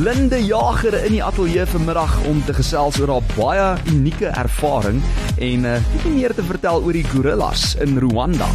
Linde Jager in die ateljee vanmiddag om te gesels oor haar baie unieke ervaring en uh, bietjie meer te vertel oor die gorillas in Rwanda.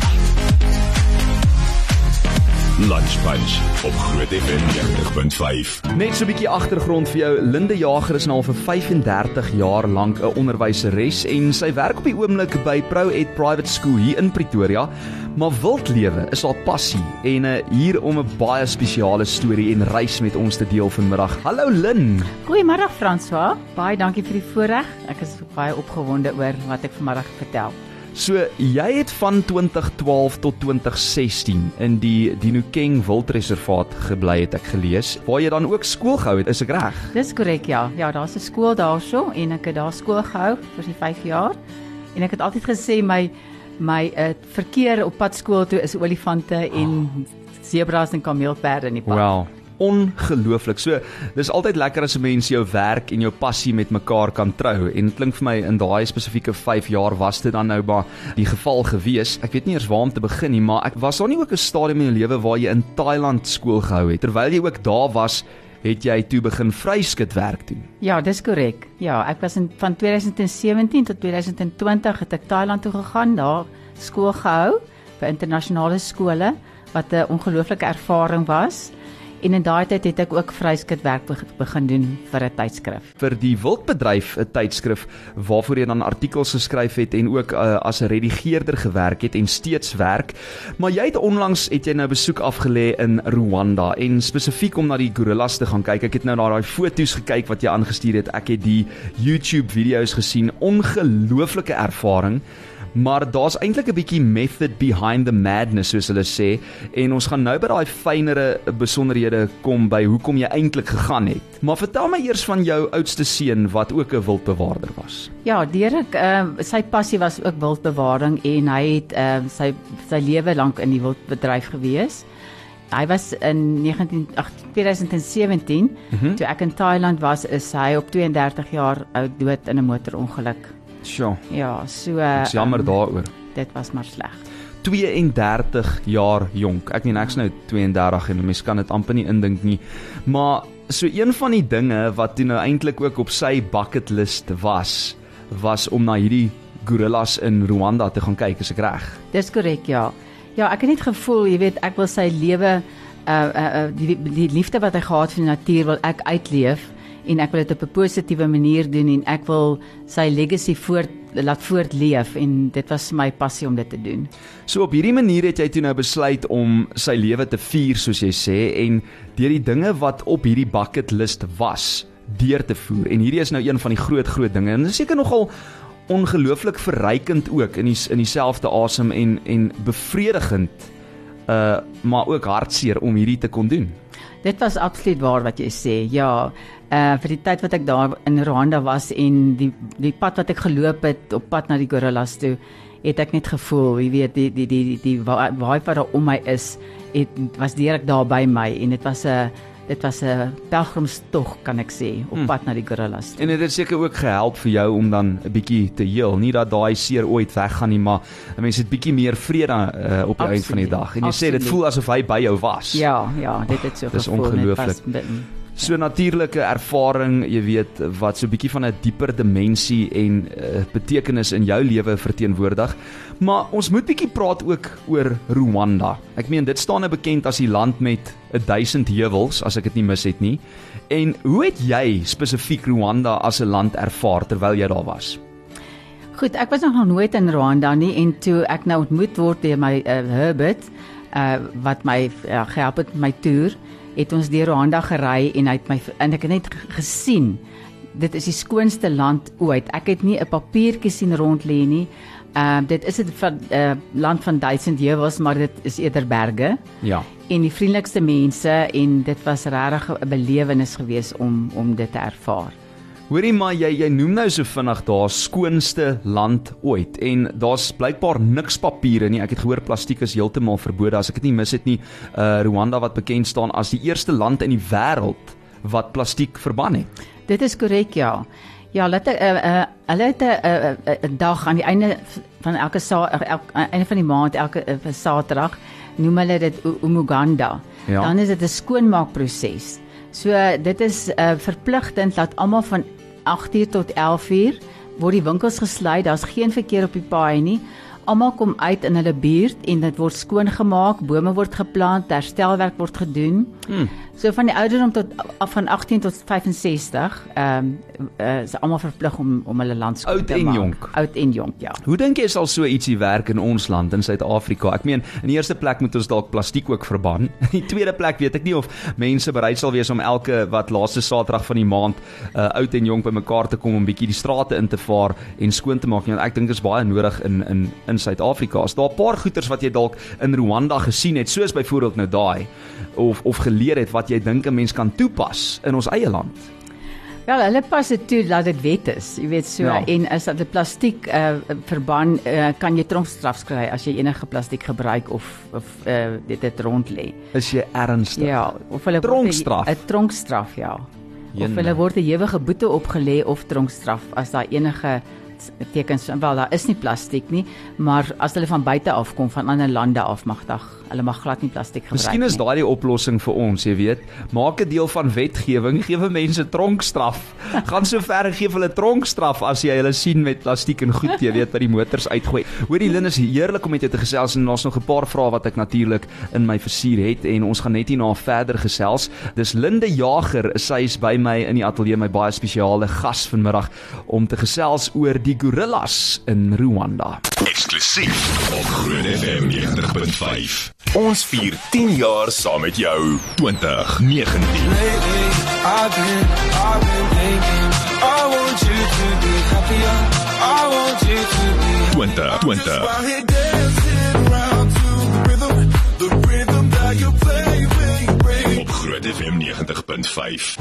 Lunch Bunch op Groot FM 90.5. Net so 'n bietjie agtergrond vir jou. Linde Jager is nou al vir 35 jaar lank 'n onderwyseres en sy werk op die oomblik by Pro Ed Private School hier in Pretoria. Maar wildlewe is haar passie en uh, hier om 'n baie spesiale storie en reis met ons te deel vanmiddag. Hallo Lin. Goeiemôre François. Baie dankie vir die voorreg. Ek is baie opgewonde oor wat ek vanmiddag vertel. So jy het van 2012 tot 2016 in die Dinokeng Wildreservaat gebly het ek gelees waar jy dan ook skool gehou het is ek reg Dis korrek ja ja daar's 'n skool daarso en ek het daar skool gehou vir die 5 jaar en ek het altyd gesê my my uh, verkeer op pad skool toe is olifante en zebras en kameelperde in die pad Wel ongelooflik. So, dis altyd lekker as 'n mens jou werk en jou passie met mekaar kan trou. En dit klink vir my in daai spesifieke 5 jaar was dit dan nou maar die geval gewees. Ek weet nie eers waar om te begin nie, maar ek was daar nie ook 'n stadium in jou lewe waar jy in Thailand skool gehou het terwyl jy ook daar was het jy toe begin vryskut werk doen. Ja, dis korrek. Ja, ek was in van 2017 tot 2020 het ek Thailand toe gegaan, daar skool gehou vir internasionale skole wat 'n ongelooflike ervaring was. En in daai tyd het ek ook vryskutwerk begin doen vir 'n tydskrif. Vir die Wildbedryf 'n tydskrif waarvoor jy dan artikels geskryf het en ook uh, as 'n redigeerder gewerk het en steeds werk. Maar jy het onlangs het jy nou besoek afgelê in Rwanda en spesifiek om na die gorillas te gaan kyk. Ek het nou na daai foto's gekyk wat jy aangestuur het. Ek het die YouTube video's gesien. Ongelooflike ervaring maar daar's eintlik 'n bietjie method behind the madness soos hulle sê en ons gaan nou by daai fynere besonderhede kom by hoekom jy eintlik gegaan het. Maar vertel my eers van jou oudste seun wat ook 'n wildbewaarder was. Ja, Derek, uh, sy passie was ook wildbewaring en hy het uh, sy sy lewe lank in die wildbedryf gewees. Hy was in 19 ag 2017 mm -hmm. toe ek in Thailand was, is hy op 32 jaar oud dood in 'n motorongeluk Sjoe. Ja, so uh, jammer um, daaroor. Dit was maar sleg. 32 jaar jonk. Ek meen ek's nou 32 en mens kan dit amper nie indink nie. Maar so een van die dinge wat toe nou eintlik ook op sy bucket list was, was om na hierdie gorillas in Rwanda te gaan kyk, is ek reg? Dis korrek, ja. Ja, ek het net gevoel, jy weet, ek wil sy lewe uh uh die die liefde wat hy gehad vir die natuur wil ek uitleef en ek wil dit op 'n positiewe manier doen en ek wil sy legacy voort laat voortleef en dit was my passie om dit te doen. So op hierdie manier het jy toe nou besluit om sy lewe te vier soos jy sê en deur die dinge wat op hierdie bucket list was deur te voer en hierdie is nou een van die groot groot dinge en seker nogal ongelooflik verrykend ook in die in dieselfde asem en en bevredigend uh maar ook hartseer om hierdie te kon doen. Dit was absoluut waar wat jy sê. Ja, uh vir die tyd wat ek daar in Rwanda was en die die pad wat ek geloop het op pad na die gorillas toe, het ek net gevoel, jy weet, die die die die, die vibe wat daar om my is, het was direk daar by my en dit was 'n dit was 'n pelgrimstog kan ek sê op hmm. pad na die gorillas. En dit het seker ook gehelp vir jou om dan 'n bietjie te heel, nie dat daai seer ooit weggaan nie, maar mense het bietjie meer vrede uh, op die einde van die dag. En jy Absoluut. sê dit voel asof hy by jou was. Ja, ja, dit het so gevoel. Dis ongelooflik so natuurlike ervaring, jy weet, wat so 'n bietjie van 'n dieper dimensie en uh, betekenis in jou lewe verteenwoordig. Maar ons moet bietjie praat ook oor Rwanda. Ek meen dit staan nou bekend as die land met 1000 heuwels as ek dit nie mis het nie. En hoe het jy spesifiek Rwanda as 'n land ervaar terwyl jy daar was? Goed, ek was nog nooit in Rwanda nie en toe ek nou ontmoet word deur my uh, Herbert uh, wat my uh, gehelp het met my toer het ons deur Rwanda gery en hy het my en ek het net gesien dit is die skoonste land ooit. Ek het nie 'n papiertjie sien rond lê nie. Ehm uh, dit is 'n uh, land van duisend heuwels, maar dit is eerder berge. Ja. En die vriendelikste mense en dit was regtig 'n belewenis geweest om om dit te ervaar. Hoorie maar jy jy noem nou so vinnig daar skoonste land ooit en daar's blykbaar niks papiere nie. Ek het gehoor plastiek is heeltemal verbode as ek dit nie mis het nie. Uh Rwanda wat bekend staan as die eerste land in die wêreld wat plastiek verban het. Dit is korrek ja. Ja, hulle het 'n uh, uh, hulle het 'n uh, uh, dag aan die einde van elke sa elke einde van die maand elke uh, Saterdag noem hulle dit Umuganda. Ja. Dan is dit 'n skoonmaakproses. So dit is uh, verpligtend dat almal van 8uur tot 11uur word die winkels gesluit. Daar's geen verkeer op die paai nie. Almal kom uit in hulle buurt en dit word skoongemaak, bome word geplant, herstelwerk word gedoen. Hmm. So van die ouderdom tot af van 18 tot 65, ehm um, uh, is almal verplig om om hulle land skoon Oud te en maak. jonk. Oud en jonk, ja. Hoe dink jy sal so ietsie werk in ons land in Suid-Afrika? Ek meen, in die eerste plek moet ons dalk plastiek ook verban. In die tweede plek weet ek nie of mense bereid sal wees om elke wat laaste Saterdag van die maand uh, oud en jonk bymekaar te kom om bietjie die strate in te vaar en skoon te maak nie. Want ek dink dit is baie nodig in in in Suid-Afrika. Is daar 'n paar goeters wat jy dalk in Rwanda gesien het, soos byvoorbeeld nou daai of of geleer het wat jy dink 'n mens kan toepas in ons eie land? Wel, hulle pas dit toe dat dit wet is. Jy weet so Ja. ja. en as dit plastiek uh, verban uh, kan jy tronkstraf kry as jy enige plastiek gebruik of of uh, dit dit rond lê. Is jy ernstig? Ja, of hulle 'n- Tronkstraf? 'n tronkstraf ja. Jene. Of hulle word 'n ewige boete opgelê of tronkstraf as daar enige tekens wel daar is nie plastiek nie, maar as hulle van buite af kom van ander lande af mag dag hulle mag glad nie plastiek gebruik Miskien is nie. daai die oplossing vir ons, jy weet. Maak 'n deel van wetgewing, gee vir mense tronkstraf. Gaan so ver en gee hulle tronkstraf as jy hulle sien met plastiek en goed, jy weet, by die motors uitgooi. Hoorie Lin is heerlik om met jou te gesels en daar's nog 'n paar vrae wat ek natuurlik in my versier het en ons gaan net hierna verder gesels. Dis Linde Jager, sy is by my in die ateljee my baie spesiale gas vanmiddag om te gesels oor die gorillas in Rwanda. Eksklusief op Groot FM 90.5. Ons vier 10 jaar saam met jou. 2019. Lately, I've been, I've been thinking. I want you to be happier. I want you to be 2020. Groot FM 90.5.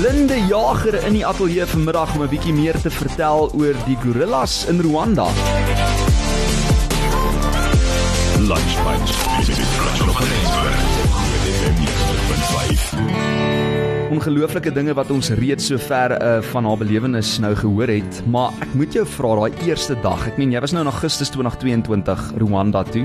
Linde Jager in die ateljee vanmiddag om 'n bietjie meer te vertel oor die gorillas in Rwanda. Lunch Bunch. Dit is Groot FM 90.5. Ongelooflike dinge wat ons reeds sover uh, van haar belewenis nou gehoor het, maar ek moet jou vra daai eerste dag. Ek meen jy was nou in Augustus 2022 Rwanda toe.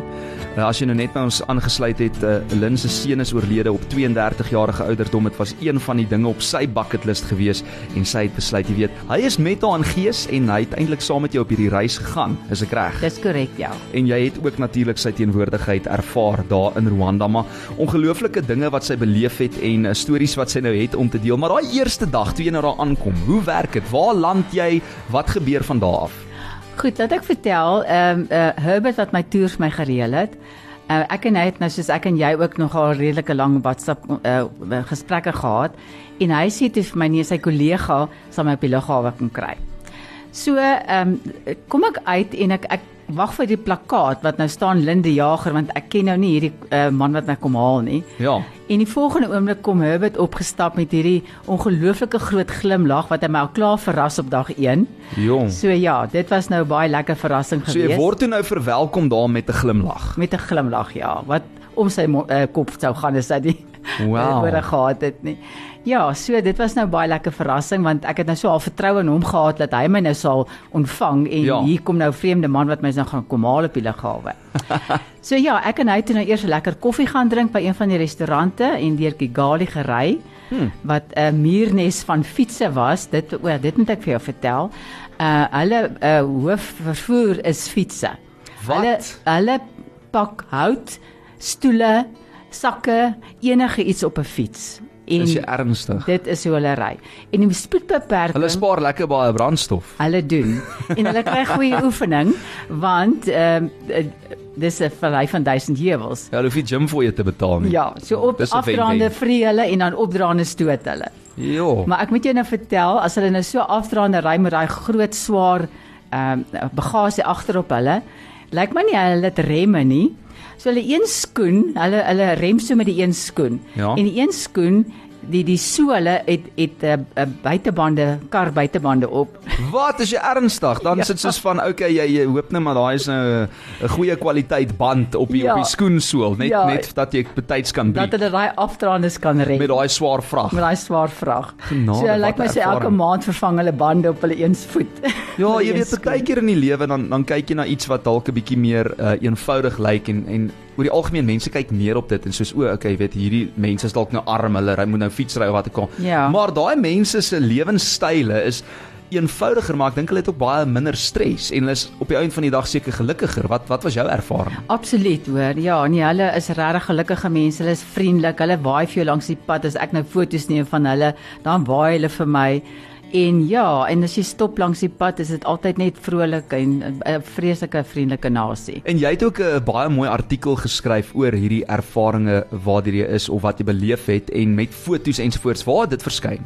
Uh, as jy nou net by ons aangesluit het, uh, Lin se seun is oorlede op 32 jarige ouderdom. Dit was een van die dinge op sy bucketlist gewees en sy het besluit, jy weet, hy is met haar in gees en hy het eintlik saam met jou op hierdie reis gegaan. Is ek reg? Dis korrek, ja. en jy het ook natuurlik sy teenwoordigheid ervaar daar in Rwanda maar ongelooflike dinge wat sy beleef het en uh, stories wat sy nou het om te deel maar daai eerste dag toe jy nou daar aankom hoe werk dit waar land jy wat gebeur van daar af Goed, laat ek vertel, ehm um, uh, Herbert wat my toer vir my gereël het. Uh, ek en hy het nou soos ek en jy ook nogal redelike lang WhatsApp uh, gesprekke gehad en hy sê toe vir my nee sy kollega sal my op die lughawe kom kry. So ehm um, kom ek uit en ek ek wag vir die plakkaat wat nou staan Linde Jager want ek ken nou nie hierdie uh, man wat my kom haal nie. ja En die volgende oomblik kom Herbert opgestap met hierdie ongelooflike groot glimlag wat hy my al klaar verras op dag 1. jong So ja, dit was nou 'n baie lekker verrassing so jy word toe nou verwelkom daar met 'n glimlag met 'n glimlag, ja, wat om sy uh, kop sou gaan as hy die Wow. woorde gehad het nie. Ja, so dit was nou baie lekker verrassing want ek het nou so al vertroue in hom gehad dat hy my nou sal ontvang en Ja. hier kom nou 'n vreemde man wat my nou gaan kom haal op die lughawe. so ja, ek en hy het nou eers lekker koffie gaan drink by een van die restaurante en deur Kigali gery. Hmm. wat 'n uh, muurnes van fietsse was. Dit o, dit moet ek vir jou vertel. Uh hulle uh, hoofvervoer is fietsse. Wat? Hulle hulle pak hout, stoele, sakke, enige iets op 'n fiets. En is jy ernstig dit is hoe hulle ry. En die spoedbeperking hulle spaar lekker baie brandstof hulle doen en hulle kry goeie oefening want ehm uh, dis 'n vallei van 1000 heuwels. ja hulle hoef nie gym vir jou te betaal nie Ja, so op afdraande vrie hulle en dan opdraande stoot hulle. ja Maar ek moet jou nou vertel, as hulle nou so afdraande ry met daai groot swaar ehm um, bagasie agterop hulle, lyk my nie hulle het remme nie. So hulle een skoen, hulle hulle rem so met die een skoen. Ja. En die een skoen die die soole het het 'n uh, uh, buitebande, kar buitebande op. Wat is jy ernstig? Dan Ja. sit soos van okay, jy, jy hoop net maar daai is nou 'n goeie kwaliteit band op die Ja. op die skoensool, net Ja. net dat jy betyds kan dat breek hulle daai afdraandes kan rem. met daai swaar vrag. met daai swaar vrag. Genade, so lyk my een sê elke maand vervang hulle bande op hulle eens voet. Ja, jy weet baie keer in die lewe dan dan kyk jy na iets wat dalk 'n bietjie meer uh, eenvoudig lyk en en oor die algemeen mense kyk neer op dit en soos o, okay, weet hierdie mense is dalk nou arm, hulle ry moet nou fietsry of wat ook al. Ja. Maar daai mense se lewenstyle is eenvoudiger maar ek dink hulle het ook baie minder stres en hulle is op die einde van die dag seker gelukkiger. Wat wat was jou ervaring? Absoluut hoor. Ja, nee, hulle is regtig gelukkige mense. Hulle is vriendelik. Hulle waai vir jou langs die pad as ek nou foto's neem van hulle, dan waai hulle vir my. En ja, en as jy stop langs die pad, is dit altyd net vrolik en 'n vreeslike vriendelike nasie. En jy het ook 'n baie mooi artikel geskryf oor hierdie ervarings waardeur jy is of wat jy beleef het en met foto's ensovoorts. Waar het dit verskyn?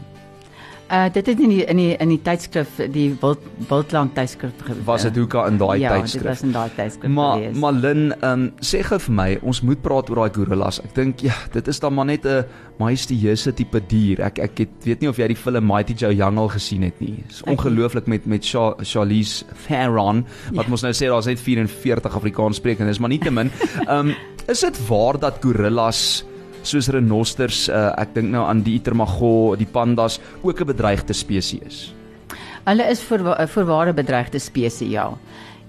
Uh dit het in die in die in die tydskrif die Wild Wildland tydskrif. Was dit hoeka in daai ja, tydskrif? dit was in daai tydskrif Maar maar Lin, ehm um, sê gou vir my, ons moet praat oor daai gorillas. Ek dink ja, dit is dan maar net 'n majestueuse tipe dier. Ek ek het, weet nie of jy die film Mighty Joe Young al gesien het nie. Dis Ek- ongelooflik met met Sha Charlize Theron wat Ja. ons nou sê daar's net 44 Afrikaans sprekend, dis maar nie te min. Ehm um, is dit waar dat gorillas soos renosters, uh, ek dink nou aan die Itermagor, die pandas ook 'n bedreigde spesies? Hulle is vir vir ware bedreigde spesies, ja.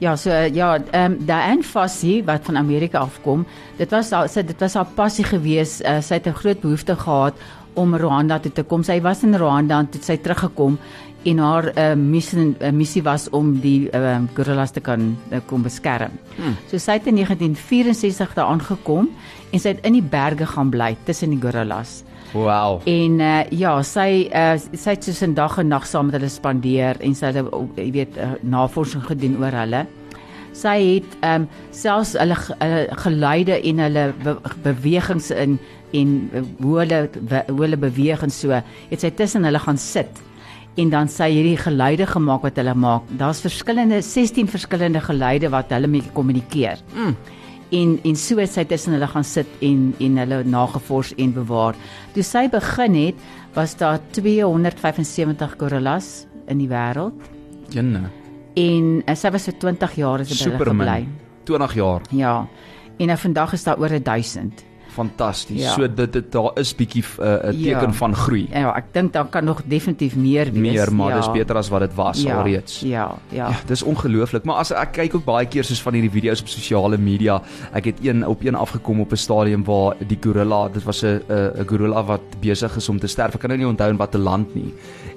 Ja, so uh, ja, ehm um, Diane Fossey wat van Amerika afkom, dit was haar sy dit was haar passie gewees. Uh, sy het 'n groot behoefte gehad om Rwanda toe te kom. Sy was in Rwanda en toe sy teruggekom en haar uh, missie uh, missie was om die uh, gorillas te kan uh, kom beskerm. Hmm. So sy het in 1964 daar aangekom en sy het in die berge gaan bly tussen die gorillas. Wow. En uh, ja, sy uh, sy het soos 'n dag en nag saam met hulle spandeer en sy het jy weet uh, navorsing gedoen oor hulle. Sy het ehm um, selfs hulle, hulle geluide en hulle be, bewegings in en uh, hoe hulle hoe hulle beweeg en so, het sy tussen hulle gaan sit en dan sy hierdie geluide gemaak wat hulle maak. Daar's verskillende 16 verskillende geluide wat hulle mee kommunikeer. Mm. En en so het sy tussen hulle gaan sit en en hulle nagevors en bewaar. Toe sy begin het, was daar 275 gorillas in die wêreld Jenne. en uh, sy was vir 20 jaar as hulle gebly. 20 jaar. Ja. En nou vandag is daar oor 1000. Fantasties. Ja. So dit dit daar is bietjie 'n uh, Ja. teken van groei. Ja, ek dink daar kan nog definitief meer wees. Meer, maar ja. dis beter as wat dit was ja, alreeds. Ja, ja. Ja, dis ongelooflik. Maar as ek kyk ook baie keer soos van hierdie video's op sosiale media, ek het een op een afgekom op 'n stadium waar die gorilla, dit was 'n 'n gorilla wat besig is om te sterf. Ek kan nou nie onthou in watter land nie.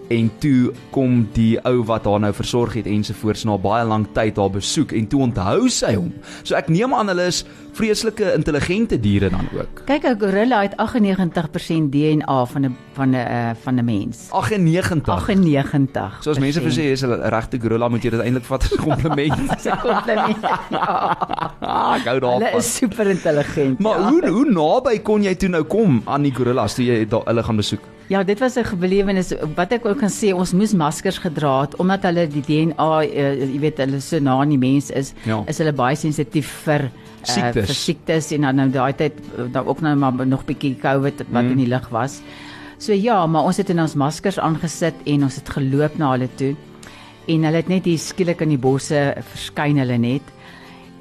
En toe kom die ou wat haar nou versorg het ensovoorts na baie lank tyd haar besoek en toe onthou sy hom. So ek neem aan hulle is vreeslike intelligente diere dan ook. Kyk, 'n gorilla het 98% DNA van 'n van 'n uh, van 'n mens. 98. 98. So as mense vir sê is 'n regte gorilla moet jy dit eintlik vat as 'n kompliment. Dis 'n kompliment. ja. ah, ek hou Hulle daarvan. is super intelligent. Maar ja. hoe hoe naby kon jy toe nou kom aan die gorillas toe jy da, hulle gaan besoek? Ja, dit was 'n belewenis wat ek ook kan sê ons moes maskers gedra het omdat hulle die DNA, uh, jy weet, hulle so na aan die mens is, Ja. is hulle baie sensitief vir uh, Siektes. vir siektes en dan nou daai tyd uh, dan ook nou maar nog bietjie COVID wat Mm. in die lug was. So ja, maar ons het in ons maskers aangesit en ons het geloop na hulle toe. En hulle het net hier skielik in die bosse verskyn hulle net.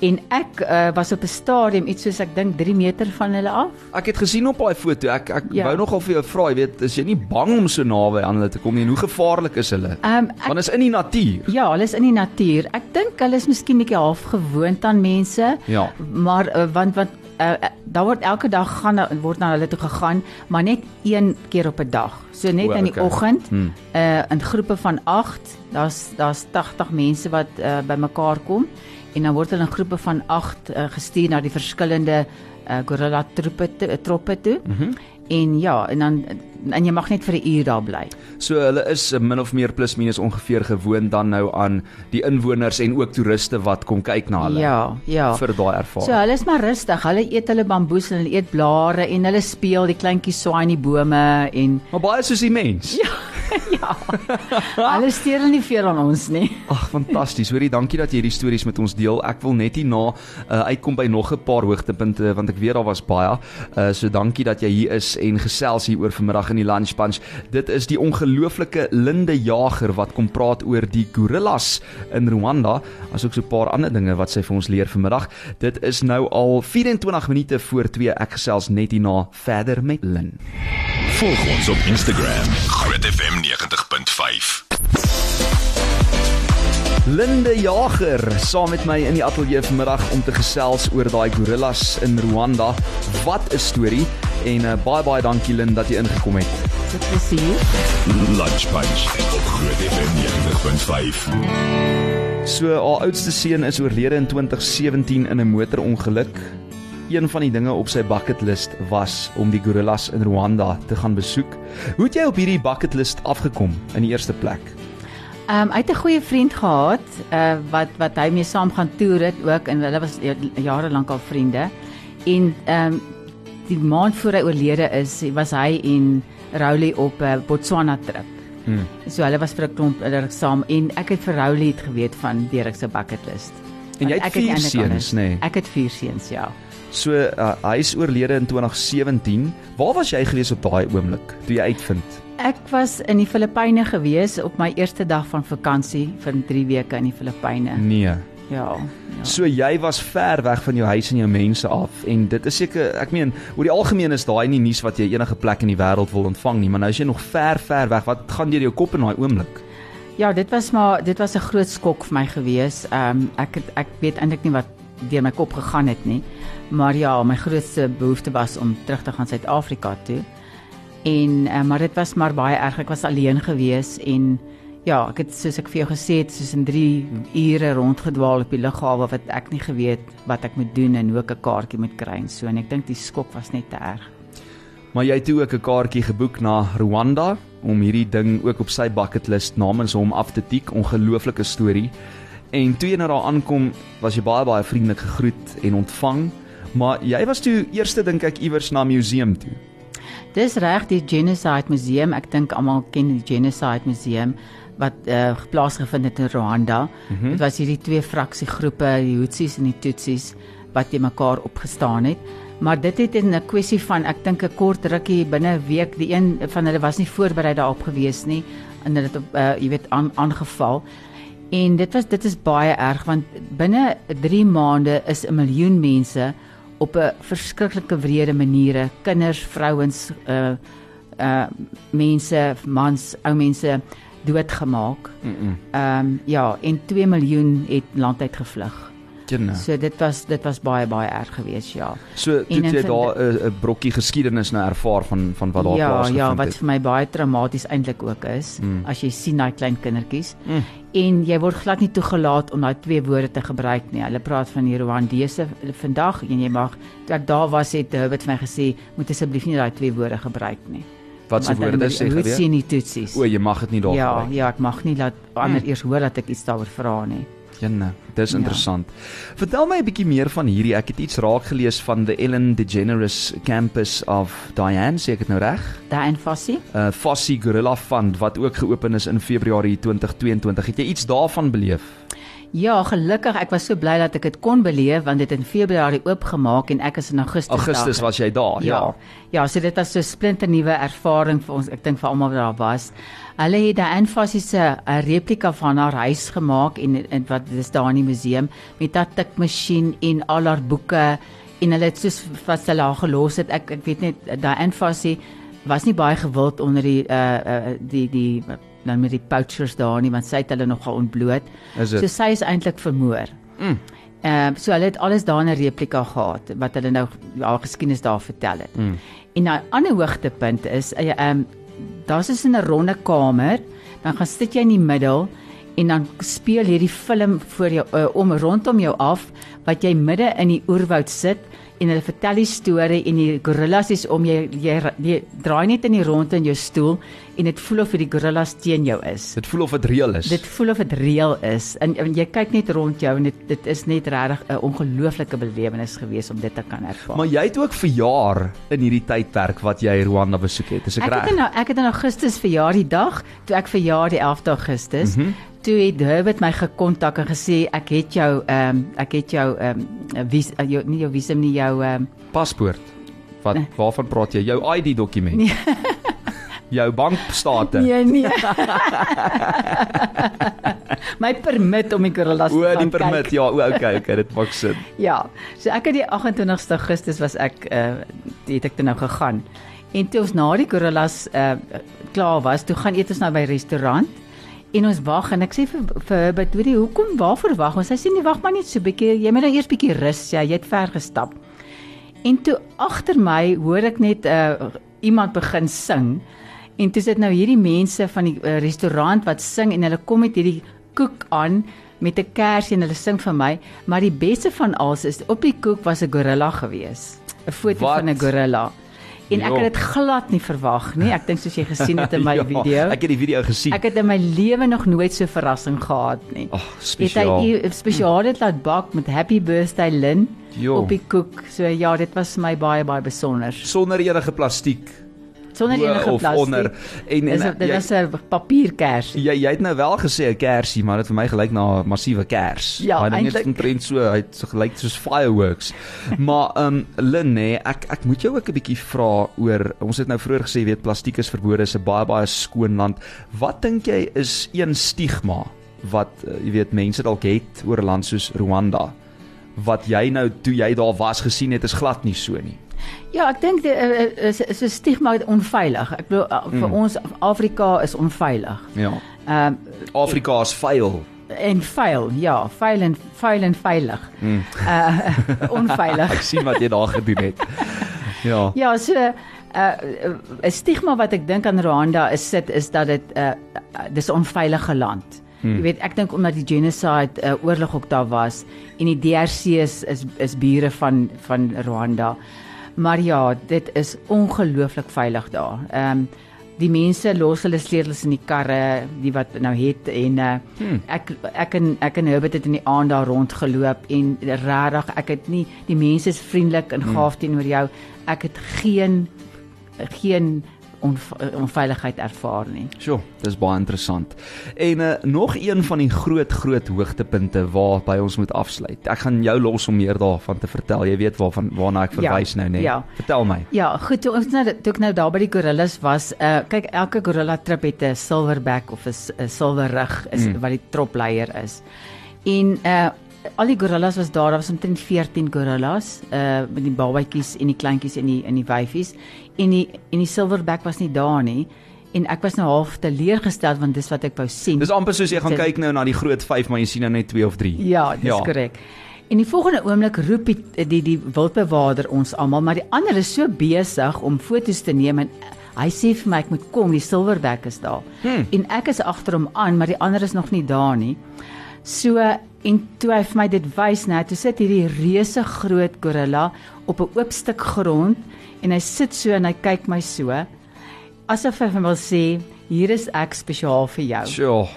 En ek uh, was op 'n stadium iets soos ek dink 3 meter van hulle af. Ek het gesien op daai foto. Ek ek Ja. wou nogal vir jou vra, jy weet, is jy nie bang om so naby aan hulle te kom nie? En hoe gevaarlik is hulle? Um, ek Want is in die natuur. Ja, hulle is in die natuur. Ek dink hulle is miskien bietjie half gewoond aan mense. Ja. Maar uh, want want uh, daar word elke dag gaan word na hulle toe gegaan, maar net een keer op 'n dag. So net O, in die okay. oggend Hmm. uh in groepe van 8. Daar's daar's 80 mense wat uh, bymekaar kom en dan word hulle in groepe van 8 uh, gestuur na die verskillende uh, gorilla troepe troppe toe. Mm en ja, en dan en jy mag net vir 'n uur daar bly. So hulle is min of meer plus minus ongeveer gewoond dan nou aan die inwoners en ook toeriste wat kom kyk na hulle. Ja, ja. vir daai So ervaring. hulle is maar rustig. Hulle eet hulle bamboes en hulle eet blare en hulle speel, die kleintjies swaai in die bome en maar baie soos die mens. Ja. ja. hulle steur nie veel aan ons nie. Ag, fantasties. Hoorie, dankie dat jy hierdie stories met ons deel. Ek wil net hierna uh, uitkom by nog 'n paar hoogtepunte want ek weet daar was baie. Uh, so dankie dat jy hier is en gesels hier oor vanmiddag in die Lunch Punch. Dit is die ongelooflike Linde Jager wat kom praat oor die gorillas in Rwanda, asook so 'n paar ander dinge wat sy vir ons leer vanmiddag. Dit is nou al 24 minute voor 2. Ek gesels net hierna verder met Lin. Volg ons op Instagram. Groot FM 90.5. Linde Jager saam met my in die ateljee vanmiddag om te gesels oor daai gorillas in Rwanda. Wat 'n storie en uh, baie baie dankie Linde dat jy ingekom het. Is hier. Lunch Punch op Groot FM 90.5. So haar oudste seun is oorlede in 2017 in 'n motorongeluk. Een van die dinge op sy bucket list was om die gorillas in Rwanda te gaan besoek. Hoe het jy op hierdie bucket list afgekom in die eerste plek? Ehm um, hy het 'n goeie vriend gehad uh wat wat hy mee saam gaan toer het ook en hulle was jare lank al vriende. En ehm um, die maand voor hy oorlede is, was hy en Rowley op 'n uh, Botswana trip. Hmm. So hulle was vir 'n klomp hulle saam en ek het vir Rowley het geweet van Derek se bucket list. En jy het vier seuns, nê? Nee. Ek het vier seuns, ja. So uh, hy is oorlede in 2017. Waar was jy gewees op daai oomblik toe jy uitvind? Ek was in die Filippyne gewees op my eerste dag van vakansie vir 3 weke in die Filippyne. Nee. Ja. ja. So jy was ver weg van jou huis en jou mense af en dit is seker ek meen oor die algemeen is daai nie nuus wat jy enige plek in die wêreld wil ontvang nie maar nou is jy nog ver ver weg wat gaan deur jou kop in daai oomblik Ja, dit was maar dit was 'n groot skok vir my gewees. Ehm um, ek het, ek weet eintlik nie wat deur my kop gegaan het nie. Maar ja, my grootste behoefte was om terug te gaan Suid-Afrika toe. En uh, maar dit was maar baie erg. Ek was alleen gewees en ja, ek het soos ek vir jou gesê het, soos in 3 ure rondgedwaal op die lughawe wat ek nie geweet wat ek moet doen en hoe ek 'n kaartjie moet kry en so en ek dink die skok was net te erg. maar jy het ook 'n kaartjie geboek na Rwanda om hierdie ding ook op sy bucket list namens hom af te tik. Ongelooflike storie. En toe jy nou daar aankom was jy baie baie vriendelik gegroet en ontvang. Maar jy was toe eerste dink ek iewers na museum toe. Dis reg die Genocide Museum. Ek dink almal ken die Genocide Museum wat uh, plaasgevind het in Rwanda. Mm -hmm. Dit was hierdie twee fraksiegroepe, die Hutsies en die Tutsis wat te mekaar opgestaan het. Maar dit het in 'n kwessie van ek dink 'n kort rukkie binne 'n week die een van hulle was nie voorberei daarop gewees nie en hulle het op uh, jy weet aan, aangeval. En dit was dit is baie erg want binne 3 maande is 'n miljoen mense op 'n verskriklike wrede maniere, kinders, vrouens, uh uh mense, mans, ou mense doodgemaak. Ehm um, ja, en 2 miljoen het land uit gevlug. Kenne. So dit was dit was baie baie erg geweest, ja. So toe jy daar 'n 'n brokkie geskiedenis nou ervaar van van wat daar ja, plaasgevind ja, wat het. vir my baie traumaties eintlik ook is, mm. as jy sien daai klein kindertjies. Mm. En jy word glad nie toegelaat om daai twee woorde te gebruik nie. Hulle praat van die Rwandese vandag en jy mag toe ek daar was het Herbert vir my gesê, moet asseblief nie daai twee woorde gebruik nie. Wat se woorde sê die geweet? Tutsi en die Tutsis. O, jy mag dit nie daar Ja, gebruik. ja, ek mag nie laat ander eers hoor dat ek iets daaroor vra nie. Jenne, dis Ja. interessant. Vertel my 'n bietjie meer van hierdie. Ek het iets raak gelees van the Ellen DeGeneres campus of Diane, sê ek dit nou reg? Daai en Fassie? Uh Fossie Gorilla Fund wat ook geopen is in Februarie 2022. Het jy iets daarvan beleef? Ja, gelukkig ek was so bly dat ek dit kon beleef want dit het in Februarie oopgemaak en ek is in Augustus Augustus daar. was jy daar, ja. Ja. Ja, so dit was so 'n splinternuwe ervaring vir ons. Ek dink vir almal wat daar was. Hulle het daai Anfasie se 'n replika van haar huis gemaak en, en wat dis daar in die museum met 'n tikmasjien en al haar boeke en hulle het soos wat hulle haar gelos het. Ek ek weet net daai Anfasie was nie baie gewild onder die uh, uh die die dan met die poachers daar nie want sy het hulle nogal ontbloot. Is dit? So sy is eintlik vermoor. Mm. Ehm uh, so hulle het alles daar in 'n replika gehad wat hulle nou haar geskiedenis daar vertel het. Mm. En 'n ander hoogtepunt is ehm uh, um, daar's is in 'n ronde kamer, dan gaan sit jy in die middel en dan speel hierdie film voor jou uh, om rondom jou af wat jy midde in die oerwoud sit en hulle vertel die storie en die gorillas is om jy jy, jy draai net in die rond in jou stoel en dit voel of die gorillas teen jou is. Dit voel of dit reël is. Dit voel of dit reël is en, en jy kyk net rond jou en dit dit is net regtig 'n ongelooflike belewenis geweest om dit te kan ervaar. Maar jy het ook verjaar in hierdie tydperk wat jy Rwanda besoek het. Is ek, ek het reg? in ek het in Augustus verjaar die dag toe ek verjaar die 11de Augustus. Mm -hmm. Toe het Herbert my gekontak en gesê ek het jou ehm um, ek het jou ehm um, vis jou, nie jou visum nie jou ehm um, Paspoort. Wat waarvan praat jy? Jou ID dokument. Nee. jou bankstate. nee nee. my permit om die gorillas O, te die gaan permit. kyk. Ja, o, okay, okay, dit maak sin. Ja, so ek het die 28ste Augustus was ek uh het ek toe nou gegaan. En toe ons na die gorillas uh klaar was, toe gaan eet ons nou by restaurant En ons wag en ek sê vir vir "Hoorie, hoekom waarvoor wag ons?" Hy sê, "Nee, wag maar net so 'n bietjie. Jy moet nou eers bietjie rus, ja, jy het ver gestap." En toe agter my hoor ek net 'n uh, iemand begin sing. En dis dit nou hierdie mense van die uh, restaurant wat sing en hulle kom met hierdie koek aan met 'n kersie en hulle sing vir my, maar die beste van alles is op die koek was 'n gorilla gewees. 'n Foto Wat? van 'n gorilla. En ek het dit glad nie verwag nie. Ek dink soos jy gesien het in my Ja, video. Ek het die video gesien. Ek het in my lewe nog nooit so verrassing gehad nie. Ag, het spesiaal. hy i- spesiaal dit laat bak met happy birthday Lin Jo. op die koek. So ja, dit was vir my baie baie besonder. Sonder enige plastiek Sonder enige of plastiek. onder. En en dit jy, was 'n papierkersie. jy jy het nou wel gesê 'n kersie, maar dit vir my gelyk na 'n massiewe kers. Ja, Daai ding is omtrent so, hy het so gelyk soos fireworks. maar ehm um, Lin nê, ek ek moet jou ook 'n bietjie vra oor ons het nou vroeër gesê weet plastiek is verbode, is 'n baie baie skoon land. Wat dink jy is een stigma wat uh, jy weet mense dalk het oor 'n land soos Rwanda? Wat jy nou toe jy daar was gesien het is glad nie so nie. Ja, ek dink dit is is 'n stigma onveilig. Ek bedoel vir Mm. ons Afrika is onveilig. Ja. Ehm Afrika is vuil. en vuil, ja, vuil en vuil en veilig. Mm. Uh onveilig. Ek sien wat jy daar gedoen het. Ja. Ja, so 'n uh, 'n stigma wat ek dink aan Rwanda is sit is dat dit 'n uh, dis onveilige land. Hmm. Jy weet, ek dink omdat die genocide uh, oorlog ook daar was en die DRC is is, is bure van van Rwanda. Maar ja, dit is ongelooflik veilig daar. Ehm um, die mense los hulle sleutels in die karre, die wat nou het en uh, hmm. ek ek en ek en Herbert het in die aand daar rondgeloop en regtig ek het nie die mense is vriendelik en gaaf teenoor jou. Ek het geen geen onveiligheid ervaar nie. Sjoe, dis baie interessant. En uh, nog een van die groot groot hoogtepunte waarby ons moet afsluit. Ek gaan jou los om meer daarvan te vertel. Jy weet waarvan waarna ek verwys Ja, nou, né? ja. Vertel my. Ja, goed, toe ons nou toe ek nou daar by die gorillas was, uh kyk elke gorilla trip het 'n silverback of 'n silwerrug is mm. wat die tropleier is. En uh al die gorillas was daar, daar was omtrent 14 gorillas, uh met die babatjies en die kleintjies en die en die wyfies en die en die silverback was nie daar nie. En ek was nou half teleurgesteld want dis wat ek wou sien. Dis amper soos jy gaan kyk nou na die groot 5, maar jy sien nou net 2 of 3. Ja, dis Ja. korrek. En die volgende oomblik roep die die, die wildbewaarder ons almal, maar die ander is so besig om foto's te neem en hy sê vir my ek moet kom, die silverback is daar. Hmm. En ek is agter hom aan, maar die ander is nog nie daar nie. So en toe hy vir my dit wys, nou, toe sit hierdie reuse groot gorilla op 'n oop stuk grond en hy sit so en hy kyk my so asof hy wil sê, hier is ek spesiaal vir jou. Sjoe.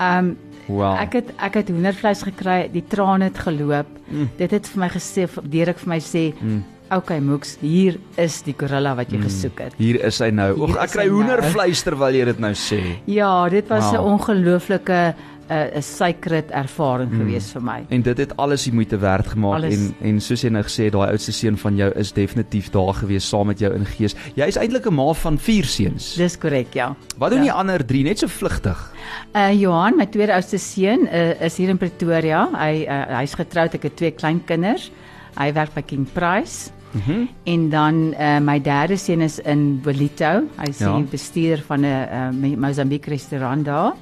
Um Wow. Ek het ek het hoendervleis gekry, die trane het geloop. Mm. Dit het vir my gesê, Derek vir my sê, mm. "Okay, Moeks, hier is die gorilla wat jy mm. gesoek het." Hier is hy nou. Oek, ek kry nou. hoendervleis terwyl jy dit nou sê. Ja, dit was 'n Wow. ongelooflike 'n 'n sacred ervaring mm. gewees vir my. En dit het alles die moeite werd gemaak Alles. en en soos jy nou gesê het, daai oudste seun van jou is definitief daar gewees saam met jou in gees. Jy is eintlik 'n ma van 4 seuns. Dis korrek, ja. Wat doen Ja. die ander 3 net so vlugtig? Uh Johan, my tweede oudste seun, uh, is hier in Pretoria. Hy uh, hy's getroud, ek het twee kleinkinders. Hy werk by King Price. Mm En dan uh, my derde seun is in Bolito. Hy's Ja. die bestuurder van 'n uh, Mozambique restaurant daar.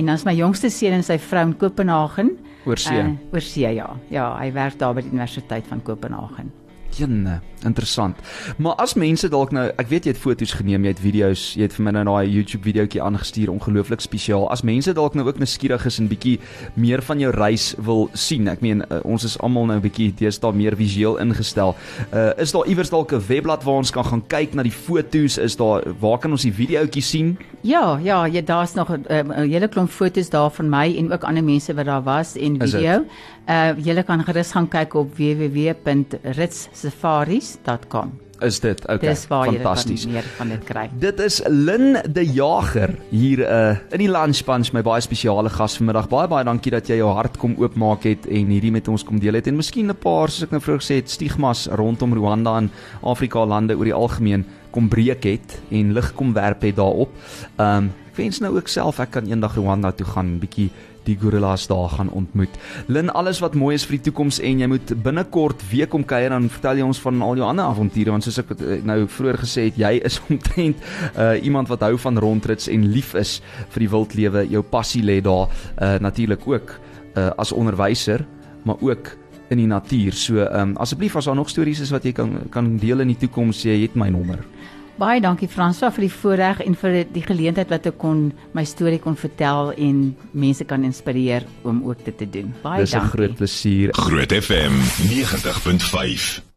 En dan is my jongste seun en sy vrou in Kopenhagen. Oor see. Uh, oor see ja. Ja, hy werk daar by die Universiteit van Kopenhagen. Jenne, interessant. Maar as mense dalk nou, ek weet jy het foto's geneem, jy het video's, jy het vir my nou daai YouTube videoetjie aangestuur, ongelooflik spesiaal. As mense dalk nou ook nuuskierig is en bietjie meer van jou reis wil sien. Ek meen uh, ons is almal nou bietjie deesdae meer visueel ingestel. Uh is daar iewers dalk 'n webblad waar ons kan gaan kyk na die foto's? Is daar waar kan ons die videoetjie sien? Ja, ja, ja daar's nog 'n uh, hele klomp foto's daar van my en ook ander mense wat daar was en video. Uh julle kan gerus gaan kyk op www.ritsafaris.com. Is dit okay? Dis waar Fantasties. meer van dit kry. Dit is Lin de Jager hier uh, in die Lunch Bunch my baie spesiale gas vanmiddag. Baie baie dankie dat jy jou hart kom oopmaak het en hierdie met ons kom deel het en miskien 'n paar soos ek nou vroeër gesê het stigmas rondom Rwanda en Afrika lande oor die algemeen kom breek het en lig kom werp het daarop. Um ek wens nou ook self ek kan eendag Rwanda toe gaan bietjie die gorillas daar gaan ontmoet. Lin, alles wat mooi is vir die toekoms en jy moet binnekort weer kom kuier en vertel jy ons van al jou ander avonture want soos ek uh, nou vroeër gesê het, jy is omtrent uh, iemand wat hou van rondrits en lief is vir die wildlewe. Jou passie lê daar uh, natuurlik ook uh, as onderwyser, maar ook in die natuur. So ehm um, asseblief as daar nog stories is wat jy kan kan deel in die toekoms, jy het my nommer. Baie dankie Franswa vir die voorreg en vir die geleentheid wat ek kon my storie kon vertel en mense kan inspireer om ook dit te doen. Baie Dis dankie. Dis 'n groot plesier. Groot FM 90.5